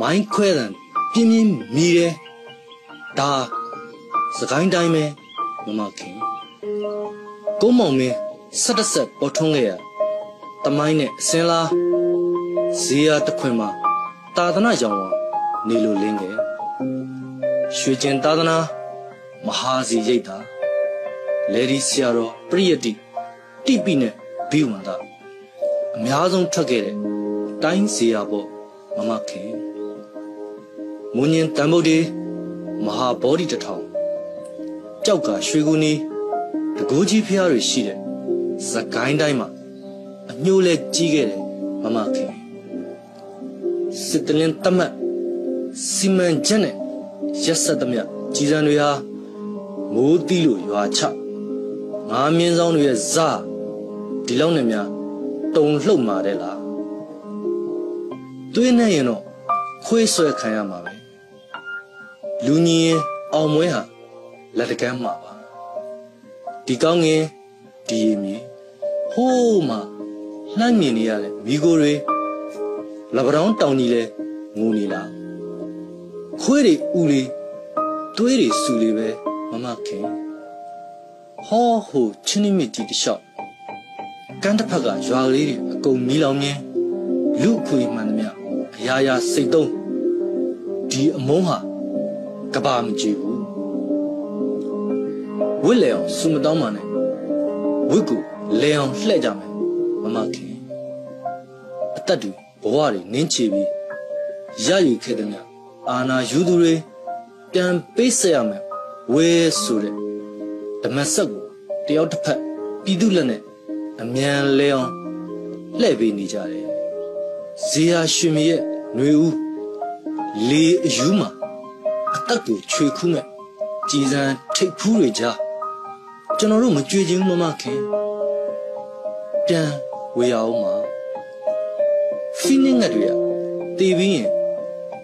မိုင်းခွဲတယ်ပြင်းပြင်းမြည်တယ်ဒါစကိုင်းတိုင်းပဲမမခင်ကိုမောင်မင်းဆက်တဆက်ပေါ်ထွန်းခဲ့ရတမိုင်းနဲ့အစင်းလားဇေယျတခွင်မှာတာသနာကြောင် နေလိုလင်းငယ်ရွှေကျင်သာသနာမဟာစီရိတ်တာလေဒီဆရာတော်ပရိယတိတိပိနဲ့ဘိဝန္ဒအများဆုံးထွက်ခဲ့တဲ့တိုင်းစီယာပေါ့မမခင်မွန်ញင်တန်ဗုဒ္ဓေမဟာဘောဓိတထောင်ကြောက်ကရွှေကူနီတကိုးကြီးဖျားတွေရှိတဲ့စကိုင်းတိုင်းမှာအညိုးလဲကြီးခဲ့တယ်မမခင်စစ်တလင်းတမတ် စီမံချက်နဲ့ရက်ဆက်သမျှကြီးစံတွေဟာမိုးတီးလို့ရွာချငါမြင်းဆောင်တွေရဲ့ဇာဒီလောက်နဲ့များတုံလှုပ်มาတဲ့လားသွေးနဲ့ရင်တော့ခွေးဆွဲခံရမှာပဲလူညီရင်အောင်မွဲဟာလက်တကမ်းမှာပါဒီကောင်းငင်ဒီရည်မြေဟိုးမှာလှမ်းမြင်နေရတဲ့မိကိုတွေလပတောင်းတောင်ကြီးလဲငူနေလား ခွေးတွေဥလေးသွေးတွေစူလေးပဲမမခင်ဟောဟိုချင်းနိမစ်တီတလျှောက်ကန်းတစ်ဖက်ကရွာကလေးတွေအကုန်မီးလောင်မြင်းလူအခွေမှန်သမျှအရာရာစိတ်သုံးဒီအမုန်းဟာကဘာမကြည့်ဘူးဝစ်လေအောင်စူမတောင်းပါနဲ့ဝစ်ကိုလေအောင်လှဲ့ကြမယ်မမခင်အသက်တွေဘဝတွေနင်းချပြီးရယူခဲ့တဲ့မြ အာနာယူသူတွေပြန်ပေးဆက်ရမယ်ဝဲဆိုတဲ့ဓမ္မဆက်ကိုတယောက်တစ်ဖက်ပြည်သူလက်နဲ့အမြန်လဲအောင်လှည့်ပေးနေကြတယ်ဇေယျရှင်မရဲ့ຫນွေဦးလေအယူမှာအသက်ကိုချွေခူးမဲ့ကြည်စံထိတ်ဖူးတွေကြားကျွန်တော်တို့မကြွေချင်းမမခင်ပြန်ဝေရအောင်မှာဖီနင်းငတ်တွေကတည်ပြီးရင်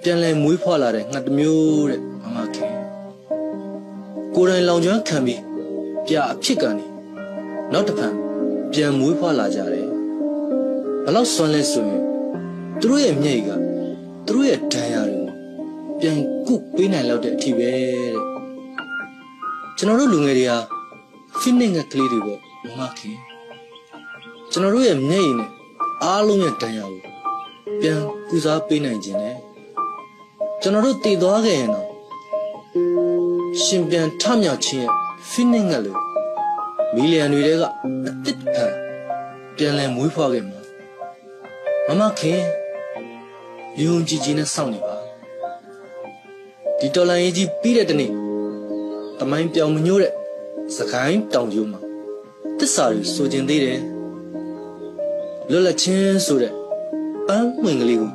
ပြန်လဲမွေးဖွားလာတဲ့ငှက်တစ်မျိုးတဲ့မမခင်ကိုယ်တိုင်လောင်ကျွမ်းခံပြီးပြအဖြစ်ကနေနောက်တစ်ဖန်ပြန်မွေးဖွားလာကြတယ်ဘလောက်စွမ်းလဲဆိုရင်သူတို့ရဲ့မျက်ရည်ကသူတို့ရဲ့ဒဏ်ရာတွေကိုပြန်ကုပေးနိုင်လောက်တဲ့အထိပဲတဲ့ကျွန်တော်တို့လူငယ်တွေဟာဖိနစ်ငက်ကလေးတွေပေါ့မမခင်ကျွန်တော်တို့ရဲ့မျက်ရည်နဲ့အားလုံးရဲ့ဒဏ်ရာကိုပြန်ကုစားပေးနိုင်ခြင်းနဲ့ ကျွန်တော်တို့တည်သွားခဲ့ရင်တော့ရှင်ပြန်ထမြောက်ခြင်းရဲ့ဖိနစ်ငက်လို့မီလီယံတွေတဲကအတစ်ထန်ပြန်လည်မွေးဖွားခဲ့မှာမမခင်ယုံကြည်ကြည်နဲ့စောင့်နေပါဒီတော်လန်ရေးကြီးပြီးတဲ့တနေ့တမိုင်းပြောင်မညို့တဲ့စကိုင်းတောင်ကျိုးမှာတစ္ဆာတွေဆိုကျင်သေးတယ်လွတ်လပ်ချင်းဆိုတဲ့ပန်းဝင်ကလေးကို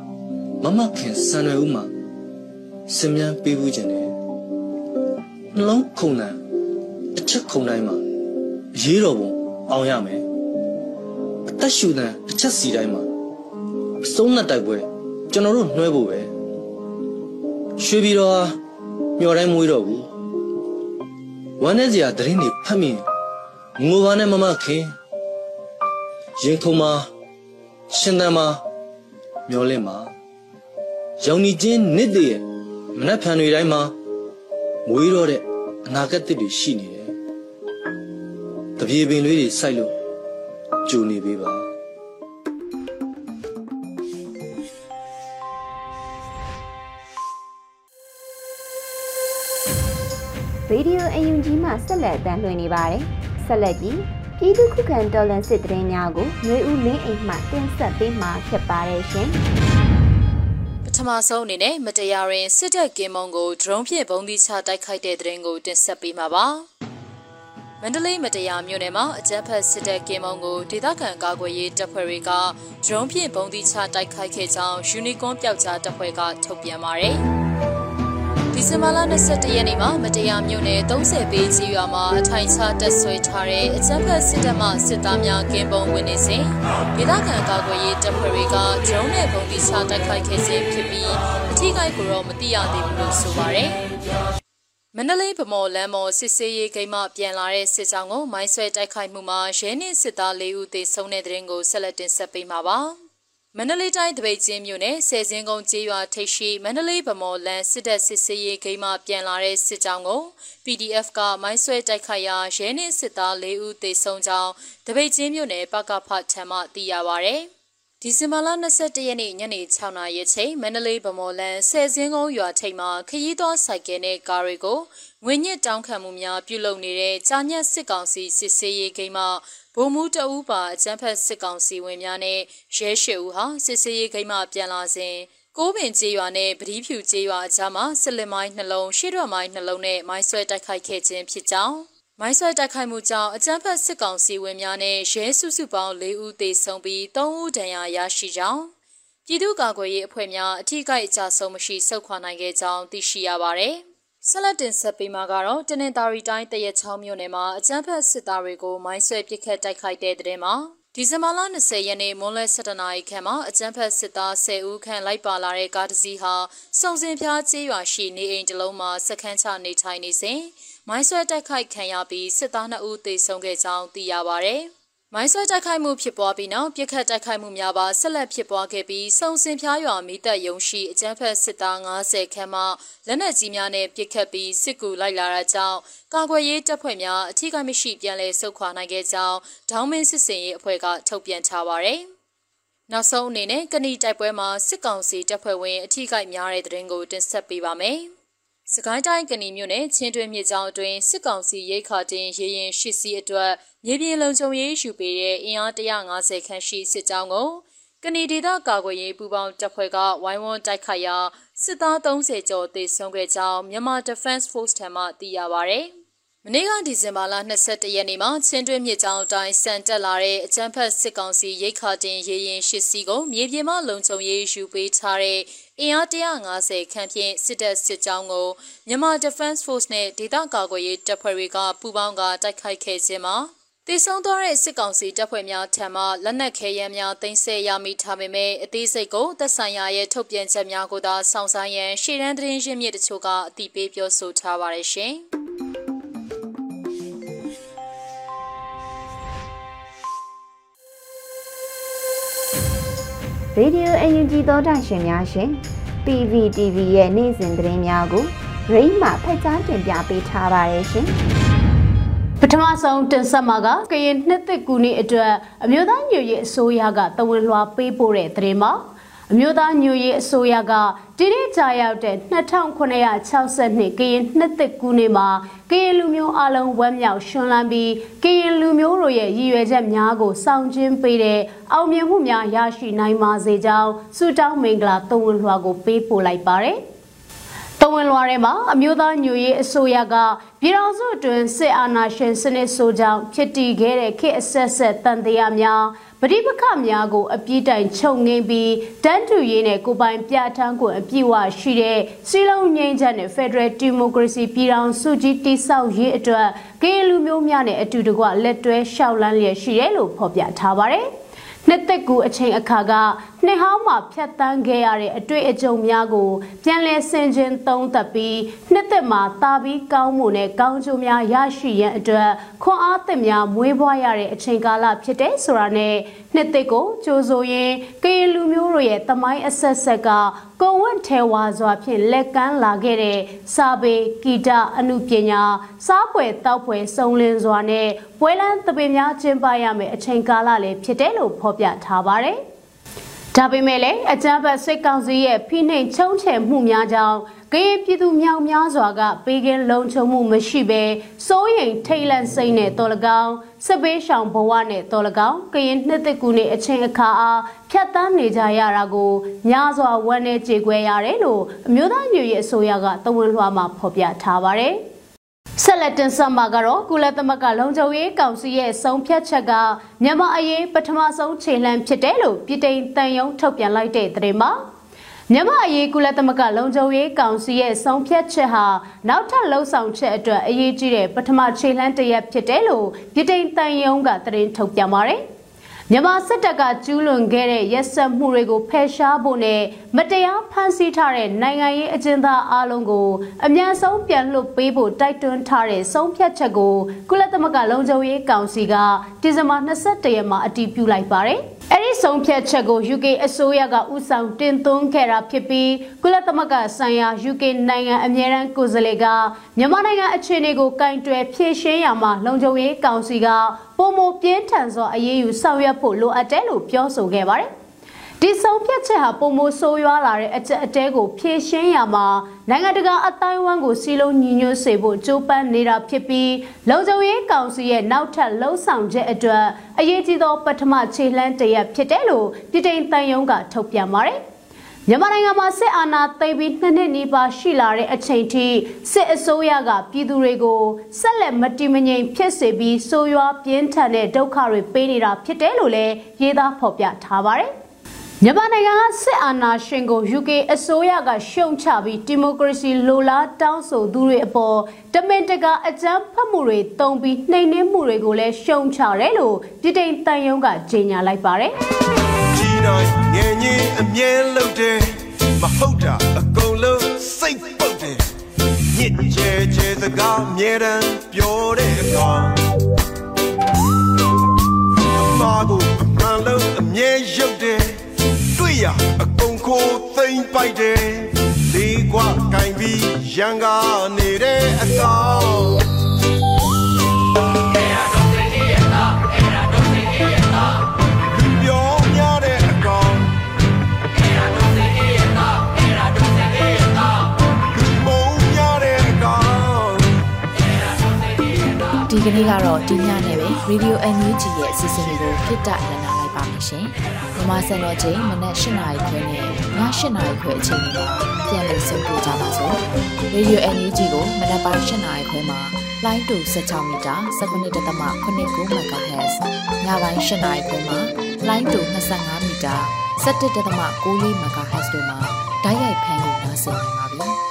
မမခင်စံရွယ်ဦးမှာ စင်မြန်းပေးဘူးခြင်းတယ်နှလုံးခုန်တယ်အချက်ခုန်တိုင်းမှာရေးတော်ပုံအောင်ရမယ်အသက်ရှူတဲ့တစ်ချက်စီတိုင်းမှာအဆုံးနဲ့တိုက်ပွဲကျွန်တော်တို့နှွဲဖို့ပဲရွှေပြီးတော့မျောတိုင်းမွေးတော့ဘူးဝမ်းနေစရာသတင်းတွေဖတ်မိငိုပါနဲ့မမခင်ရင်ခုံမှာရှင်သန်မှာမျောလင့်မှာရောင်နီချင်းနစ်တည်းရဲ့ မနှက်ဖန်တွေတိုင်းမှာမွေးတော့တဲ့အနာဂတ်တွေရှိနေတယ်တပြေပင်လေးတွေစိုက်လို့ကြိုနေပေးပါရေဒီယိုအယူကြီးမှဆက်လက်တမ်းလွှင့်နေပါတယ်ဆက်လက်ပြီးပြည်သူခုခံတော်လှန်စစ်တရင်များကိုမျိုးဦးလင်းအိမ်မှတင်ဆက်ပေးမှာဖြစ်ပါတယ်ရှင်ပထ မဆုံးအနေနဲ့မတရားရင်စစ်တပ်ကင်းမုံကို drone ဖြင့်ပုံသီးချတိုက်ခိုက်တဲ့တဲ့ရင်ကိုတင်ဆက်ပေးမှာပါမန္တလေးမတရားမြို့နယ်မှာအကြမ်းဖက်စစ်တပ်ကင်းမုံကိုဒေသခံကာကွယ်ရေးတပ်ဖွဲ့တွေက drone ဖြင့်ပုံသီးချတိုက်ခိုက်ခဲ့ကြောင်း Unicorn ပျောက်ကြားတပ်ဖွဲ့ကထုတ်ပြန်ပါတယ် ဒီဇင်ဘာလ22ရက်နေ့မှာမတရားမြို့နယ်30ပေကြီးရွာမှာအထိုင်ချတက်ဆွဲထားတဲ့အကြမ်းဖက်စစ်တပ်မှစစ်သားများကင်းပုံဝင်နေစဉ်ဒေသခံကာကွယ်ရေးတပ်ဖွဲ့တွေက drone နဲ့ပုံသီးချတိုက်ခိုက်ခဲ့ခြင်းဖြစ်ပြီးအထူးကိုက်ကိုတော့မသိရသေးဘူးလို့ဆိုပါတယ်။မန္တလေးဗမော်လမ်းမော်စစ်စေးရေးဂိမ်းမှပြန်လာတဲ့စစ်ကြောင်းကိုမိုင်းဆွဲတိုက်ခိုက်မှုမှာရဲနှင့်စစ်သား၄ဦးသေဆုံးတဲ့တဲ့ရင်ကိုဆက်လက်တင်ဆက်ပေးမှာပါ။ မန္တလေးတိုင်းတပိတ်ချင်းမြို့နယ်ဆယ်စင်းကုန်းကျေးရွာထိပ်ရှိမန္တလေးဗမော်လန်စစ်တပ်စစ်စေးရေးဂိမ်းမှပြန်လာတဲ့စစ်ကြောင်းကို PDF ကမိုင်းဆွဲတိုက်ခိုက်ရာရဲနှင့်စစ်သား၄ဦးသေဆုံးကြောင်းတပိတ်ချင်းမြို့နယ်ပကဖထံမှသိရပါဗျ။ဒီဇင်ဘာလ22ရက်နေ့ညနေ6နာရီချိန်မန္တလေးဗမော်လန်ဆယ်စင်းကုန်းရွာထိပ်မှာခရီးသွားဆိုင်ကယ်နဲ့ကားတွေကိုငွေညစ်တောင်းခံမှုများပြုလုပ်နေတဲ့ကြာညက်စစ်ကောင်စီစစ်ဆေးရေးဂိမ်းမှ ဗိုလ်မှူးတအူးပါအကြမ်းဖက်စစ်ကောင်စီဝင်များနဲ့ရဲရှိဦးဟာစစ်စေးရေးဂိမ်းမှပြန်လာစဉ်ကိုးပင်ကျေးရွာနဲ့ပတိဖြူကျေးရွာအကြားမှာစစ်လင်မိုင်းနှလုံးရှေ့တော်မိုင်းနှလုံးနဲ့မိုင်းဆွဲတိုက်ခိုက်ခဲ့ခြင်းဖြစ်ကြောင်းမိုင်းဆွဲတိုက်ခိုက်မှုကြောင့်အကြမ်းဖက်စစ်ကောင်စီဝင်များနဲ့ရဲစုစုပေါင်း၄ဦးသေဆုံးပြီး၃ဦးဒဏ်ရာရရှိကြောင်းပြည်သူ့ကာကွယ်ရေးအဖွဲ့များအထူးကိအကြဆုံးမရှိဆုတ်ခွာနိုင်ခဲ့ကြောင်းသိရှိရပါတယ်။ ဆက်လက်တင်ဆက်ပေးမှာကတော့တနင်္သာရီတိုင်းတရက်ချောင်းမြို့နယ်မှာအကြမ်းဖက်စစ်သားတွေကိုမိုင်းဆွဲပစ်ခတ်တိုက်ခိုက်တဲ့တဲ့မှာဒီဇင်ဘာလ20ရက်နေ့မွန်းလွဲ7နာရီခန့်မှာအကြမ်းဖက်စစ်သား10ဦးခန့်လိုက်ပါလာတဲ့ကားတစ်စီးဟာစုံစင်ဖျားကျေးရွာရှိနေအိမ်တစ်လုံးမှာစခန်းချနေထိုင်နေစဉ်မိုင်းဆွဲတိုက်ခိုက်ခံရပြီးစစ်သား2ဦးသေဆုံးခဲ့ကြောင်းသိရပါဗျ။ မိုင်းဆွဲတိုက်ခိုက်မှုဖြစ်ပွားပြီးနောက်ပြစ်ခတ်တိုက်ခိုက်မှုများပါဆက်လက်ဖြစ်ပွားခဲ့ပြီးစုံစင်ဖျားရွာမိသက်ယုံရှိအကြမ်းဖက်စစ်သား90ခန်းမှလက်နက်ကြီးများနဲ့ပြစ်ခတ်ပြီးစစ်ကူလိုက်လာတာကြောင့်ကာကွယ်ရေးတပ်ဖွဲ့များအထူးကမရှိပြန်လည်ဆုတ်ခွာနိုင်ခဲ့ကြောင်းဒေါင်းမင်းစစ်စင်ရေးအဖွဲ့ကထုတ်ပြန်ထားပါတယ်။နောက်ဆုံးအနေနဲ့ကဏီတိုက်ပွဲမှာစစ်ကောင်စီတပ်ဖွဲ့ဝင်အထူးကိများတဲ့တဲ့ရင်ကိုတင်ဆက်ပေးပါမယ်။ စကိုင်းတိုင်းကဏီမြို့နယ်ချင်းတွင်းမြစ်ကြောင်းအတွင်းစစ်ကောင်စီရိတ်ခါတင်ရေရင်ရှစ်စီးအတွက်မြေပြင်လုံခြုံရေးယူပေးတဲ့အင်အား150ခန့်ရှိစစ်ကြောင်းကိုကဏီဒေသကာကွယ်ရေးပူးပေါင်းတပ်ဖွဲ့ကဝိုင်းဝန်းတိုက်ခိုက်ရာစစ်သား30ကျော်သေဆုံးခဲ့ကြောင်းမြန်မာ Defense Force ထံမှသိရပါဗျ။ မနေ့ကဒီဇင်ဘာလ22ရက်နေ့မှာချင်းတွင်းမြစ်ကြောင်းအတိုင်းစံတက်လာတဲ့အကြမ်းဖက်စစ်ကောင်စီရိတ်ခါတင်ရေရင်ရှစ်စီးကိုမြေပြင်မှလုံခြုံရေးယူပေးထားတဲ့အင်အား150ခန့်ဖြင့်စစ်တပ်စစ်ကြောင်းကိုမြန်မာ Defense Force နဲ့ဒေသကာကွယ်ရေးတပ်ဖွဲ့တွေကပူးပေါင်းကတိုက်ခိုက်ခဲ့ခြင်းမှာတတည်ဆုံးသွားတဲ့စစ်ကောင်စီတပ်ဖွဲ့များထံမှလက်နက်ခဲယမ်းများတင်ဆက်ရမိထားပေမဲ့အသေးစိတ်ကိုသက်ဆိုင်ရာရဲ့ထုတ်ပြန်ချက်များကိုသာစောင့်ဆိုင်းရန်ရှေ့တန်းသတင်းရင်းမြစ်တချို့ကအတိပေးပြောဆိုထားပါတယ်ရှင်။ Radio UNG သောတာရှင်များရှင် PVTV ရဲ့နေ့စဉ်သတင်းများကိုရိမ့်မှဖက်ကြားတင်ပြပေးထားပါတယ်ရှင်။ပထမဆုံးတင်ဆက်မှာကကရင်နှစ်သက်ကူနေအတွက်အမျိုးသားညွရေးအစိုးရကတဝန်လွှာပေးပို့တဲ့သတင်းမှာအမျိုးသားညွရေးအစိုးရက ဒီနေ့ကြာရောက်တဲ့2962ကရင်နှစ်သက်ကူနေမှာကရင်လူမျိုးအလုံးဝမ်းမြောက်ရှင်လန်းပြီးကရင်လူမျိုးတို့ရဲ့ရည်ရွယ်ချက်များကိုစောင့်ကျဉ်ပေးတဲ့အောင်မြင်မှုများရရှိနိုင်ပါစေကြောင်းဆုတောင်းမင်္ဂလာတဝန်လွှာကိုပေးပို့လိုက်ပါတယ်။တဝင်လွှာထဲမှာအမျိုးသားညွရေးအစိုးရကပြည်ထောင်စုအတွင်းစစ်အာဏာရှင်စနစ်ဆိုကြောင်းဖြစ်တည်ခဲ့တဲ့ခေတ်အဆက်ဆက်တန်တရားများ ပဋိပက္ခများကို အပြစ်တိုင်ချုပ်ငင်းပြီးတန်းတူရေးနဲ့ကိုပိုင်ပြဋ္ဌာန်းခွင့်အပြည့်အဝရှိတဲ့စီလုံးငြိမ်းချမ်းတဲ့ Federal Democracy ပြည်ထောင်စုကြီးတိဆောက်ရေးအတွက်ကရင်လူမျိုးများနဲ့အတူတကွလက်တွဲရှောက်လန်းလျက်ရှိတယ်လို့ဖော်ပြထားပါတယ်။နှစ်သက်ကူအချိန်အခါက နှစ်ဟောင်းမှာဖြတ်တန်းခဲ့ရတဲ့အတွေ့အကြုံများကို ပြန်လည်ဆင်ခြင်သုံးသပ်ပြီးနှစ်သက်မှာတာပြီးကောင်းမှုနဲ့ကောင်းကျိုးများရရှိရန်အတွက်ခွန်အားသစ်များမွေးဖွားရတဲ့အချိန်ကာလဖြစ်တဲ့ဆိုတာနဲ့နှစ်သက်ကိုကြိုးဆိုရင်ကရင်လူမျိုးတို့ရဲ့တမိုင်းအဆက်ဆက်ကကိုဝတ်ထဲဝါစွာဖြင့်လက်ကမ်းလာခဲ့တဲ့စာပေဂီတအမှုပညာစားပွဲတောက်ပွဲစုံလင်စွာနဲ့ပွဲလန်းသပေများကျင်းပရမယ့်အချိန်ကာလလည်းဖြစ်တယ်လို့ဖော်ပြထားပါတယ်။ ဒါပေမဲ့လည်းအကြမ်းဖက်စစ်ကောင်စီရဲ့ဖိနှိပ်ချုံးချယ်မှုများကြောင့်ကရင်ပြည်သူမြောက်များစွာကပေးကင်းလုံခြုံမှုမရှိဘဲစိုးရိမ်ထိတ်လန့်စိတ်နဲ့တော်လကောင်းစစ်ပေးရှောင်ဘဝနဲ့တော်လကောင်းကရင်နှစ်သက်ကူနေအချင်းအခါအားဖြတ်တန်းနေကြရတာကိုများစွာဝမ်းနည်းကြေကွဲရတယ်လို့အမျိုးသားညွေရဲ့အစိုးရကတဝန်လွှာမှာဖော်ပြထားပါတယ်။ ဆက်လက်တင်ဆက်မှာကတော့ကုလသမဂ္ဂလုံခြုံရေးကောင်စီရဲ့ဆုံးဖြတ်ချက်ကမြန်မာအရေးပထမဆုံးခြေလှမ်းဖြစ်တယ်လို့ပြည်တိုင်တန်ယုံထုတ်ပြန်လိုက်တဲ့သတင်းမှာမြန်မာအရေးကုလသမဂ္ဂလုံခြုံရေးကောင်စီရဲ့ဆုံးဖြတ်ချက်ဟာနောက်ထပ်လှုံ့ဆော်ချက်အတွက်အရေးကြီးတဲ့ပထမခြေလှမ်းတစ်ရပ်ဖြစ်တယ်လို့ပြည်တိုင်တန်ယုံကသတင်းထုတ်ပြန်ပါတယ်။ မြန်မာစစ်တပ်ကကျူးလွန်ခဲ့တဲ့ရက်စက်မှုတွေကိုဖယ်ရှားဖို့နဲ့မတရားဖမ်းဆီးထားတဲ့နိုင်ငံရေးအကျဉ်းသားအလုံးကိုအမြန်ဆုံးပြန်လွှတ်ပေးဖို့တိုက်တွန်းထားတဲ့ဆုံးဖြတ်ချက်ကိုကုလသမဂ္ဂလုံခြုံရေးကောင်စီကဒီဇင်ဘာ22ရက်မှာအတည်ပြုလိုက်ပါတယ်။ အဲ့ဒီဆုံးဖြတ်ချက်ကို UK အစိုးရကဥဆောင်တင်သွင်းခဲ့တာဖြစ်ပြီးကုလသမဂ္ဂဆိုင်ရာ UK နိုင်ငံအမြဲတမ်းကိုယ်စားလှယ်ကမြန်မာနိုင်ငံအခြေအနေကိုကင်တွယ်ဖြည့်ရှင်းရမှာလုံခြုံရေးကောင်စီကပုံမပြင်းထန်စွာအရေးယူဆောင်ရွက်ဖို့လိုအပ်တယ်လို့ပြောဆိုခဲ့ပါတယ် ဒီဆုံးဖြတ်ချက်ဟာပုံမိုးဆိုးရွားလာတဲ့အကြက်အတဲကိုဖြည့်ရှင်းရမှာနိုင်ငံတကာအတိုင်းအဝန်းကိုစီလုံးညီညွတ်စေဖို့ကြိုးပမ်းနေတာဖြစ်ပြီးလုံခြုံရေးကောင်စီရဲ့နောက်ထပ်လှုံ့ဆော်ချက်အတွက်အရေးကြီးသောပထမခြေလှမ်းတစ်ရပ်ဖြစ်တယ်လို့ပြည်တိုင်တန်ယုံကထုတ်ပြန်ပါတယ်မြန်မာနိုင်ငံမှာစစ်အာဏာသိမ်းပြီးနှစ်နှစ်နီးပါးရှိလာတဲ့အချိန်ထိစစ်အစိုးရကပြည်သူတွေကိုဆက်လက်မတည်မငြိမ်ဖြစ်စေပြီးဆိုးရွားပြင်းထန်တဲ့ဒုက္ခတွေပေးနေတာဖြစ်တယ်လို့လည်းရေးသားဖော်ပြထားပါတယ် မြန်မာနိုင်ငံကစစ်အာဏာရှင်ကို UK အစိုးရကရှုံချပြီးဒီမိုကရေစီလိုလားတောင်းဆိုသူတွေအပေါ်တမင်တကာအကြမ်းဖက်မှုတွေတုံးပြီးနှိမ်နင်းမှုတွေကိုလည်းရှုံချတယ်လို့ပြည်တိုင်တန်ယုံကကြေညာလိုက်ပါတယ်။ကြီးတိုင်းငယ်ငယ်အမြဲလုပ်တယ်မဟုတ်တာအကုန်လုံးစိတ်ပုတ်တယ်ညစ်ကြဲကြဲစကားအမြဲတမ်းပြောတဲ့အကောင်အမားကိုအမှန်လုံးအမြဲရုပ်တယ် ရအကုန်ခိုးသိမ့်ပိုက်တယ်လေးကွာကင်ပြီးရန်ကားနေတဲ့အကောင်ဒီကနေ့ကတော့ဒီညနဲ့ပဲ Radio NUG ရဲ့အစီအစဉ်လေးကိုခਿੱတရနာလိုက် ပါမယ်ရှင်။မမစံတော်ချိန်မနက်၈နာရီခွဲနဲ့ည၈နာရီခွဲအချိန်တွေမှာပြန်လည်ဆုံးဖြတ်ကြပါစို့။ Radio NUG ကိုမနက်ပိုင်း၈နာရီခွဲမှာလိုင်းတူ16မီတာ19.8 MHz ညပိုင်း၈နာရီခွဲမှာလိုင်းတူ25မီတာ17.6 MHz တို့မှာဓာတ်ရိုက်ဖမ်းလို့နိုင်စေနိုင်ပါပြီ။